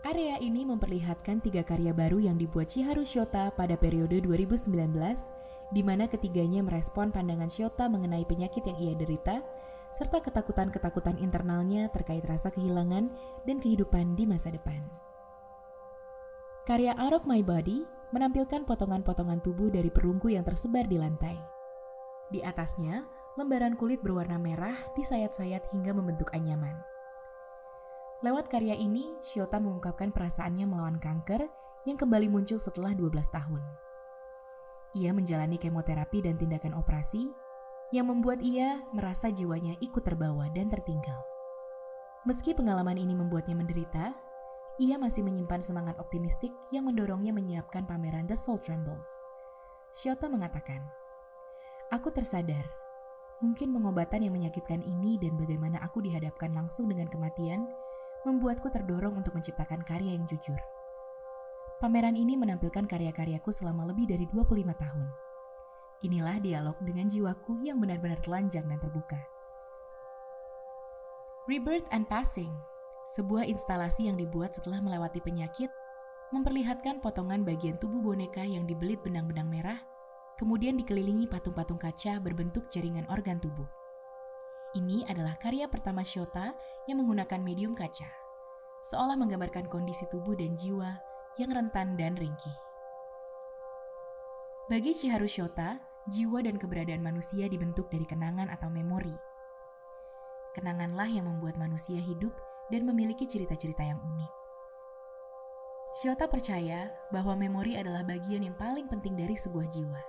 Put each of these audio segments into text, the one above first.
Area ini memperlihatkan tiga karya baru yang dibuat Chiharu Shota pada periode 2019, di mana ketiganya merespon pandangan Shota mengenai penyakit yang ia derita, serta ketakutan-ketakutan internalnya terkait rasa kehilangan dan kehidupan di masa depan. Karya Out of My Body menampilkan potongan-potongan tubuh dari perunggu yang tersebar di lantai. Di atasnya, lembaran kulit berwarna merah disayat-sayat hingga membentuk anyaman. Lewat karya ini, Shiota mengungkapkan perasaannya melawan kanker yang kembali muncul setelah 12 tahun. Ia menjalani kemoterapi dan tindakan operasi yang membuat ia merasa jiwanya ikut terbawa dan tertinggal. Meski pengalaman ini membuatnya menderita, ia masih menyimpan semangat optimistik yang mendorongnya menyiapkan pameran The Soul Trembles. Shiota mengatakan, Aku tersadar, mungkin pengobatan yang menyakitkan ini dan bagaimana aku dihadapkan langsung dengan kematian membuatku terdorong untuk menciptakan karya yang jujur. Pameran ini menampilkan karya-karyaku selama lebih dari 25 tahun. Inilah dialog dengan jiwaku yang benar-benar telanjang dan terbuka. Rebirth and Passing, sebuah instalasi yang dibuat setelah melewati penyakit, memperlihatkan potongan bagian tubuh boneka yang dibelit benang-benang merah, kemudian dikelilingi patung-patung kaca berbentuk jaringan organ tubuh. Ini adalah karya pertama Shota yang menggunakan medium kaca, seolah menggambarkan kondisi tubuh dan jiwa yang rentan dan ringkih. Bagi Chiharu Shota, jiwa dan keberadaan manusia dibentuk dari kenangan atau memori. Kenanganlah yang membuat manusia hidup dan memiliki cerita-cerita yang unik. Shota percaya bahwa memori adalah bagian yang paling penting dari sebuah jiwa.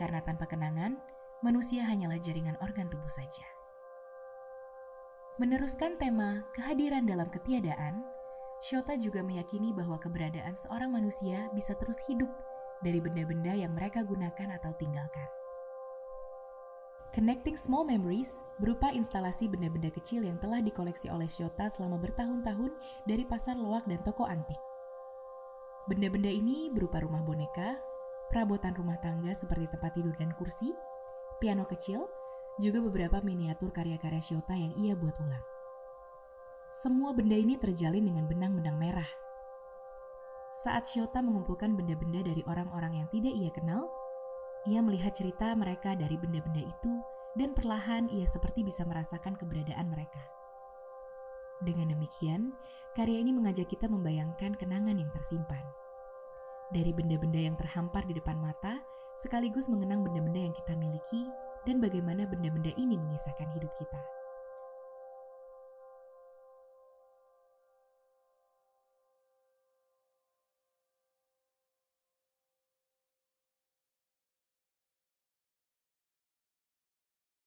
Karena tanpa kenangan, manusia hanyalah jaringan organ tubuh saja. Meneruskan tema kehadiran dalam ketiadaan, Shota juga meyakini bahwa keberadaan seorang manusia bisa terus hidup dari benda-benda yang mereka gunakan atau tinggalkan. Connecting Small Memories berupa instalasi benda-benda kecil yang telah dikoleksi oleh Shota selama bertahun-tahun dari pasar loak dan toko antik. Benda-benda ini berupa rumah boneka, perabotan rumah tangga seperti tempat tidur dan kursi, piano kecil, juga beberapa miniatur karya-karya Shota yang ia buat ulang. Semua benda ini terjalin dengan benang-benang merah. Saat Shota mengumpulkan benda-benda dari orang-orang yang tidak ia kenal, ia melihat cerita mereka dari benda-benda itu dan perlahan ia seperti bisa merasakan keberadaan mereka. Dengan demikian, karya ini mengajak kita membayangkan kenangan yang tersimpan. Dari benda-benda yang terhampar di depan mata, sekaligus mengenang benda-benda yang kita miliki dan bagaimana benda-benda ini mengisahkan hidup kita.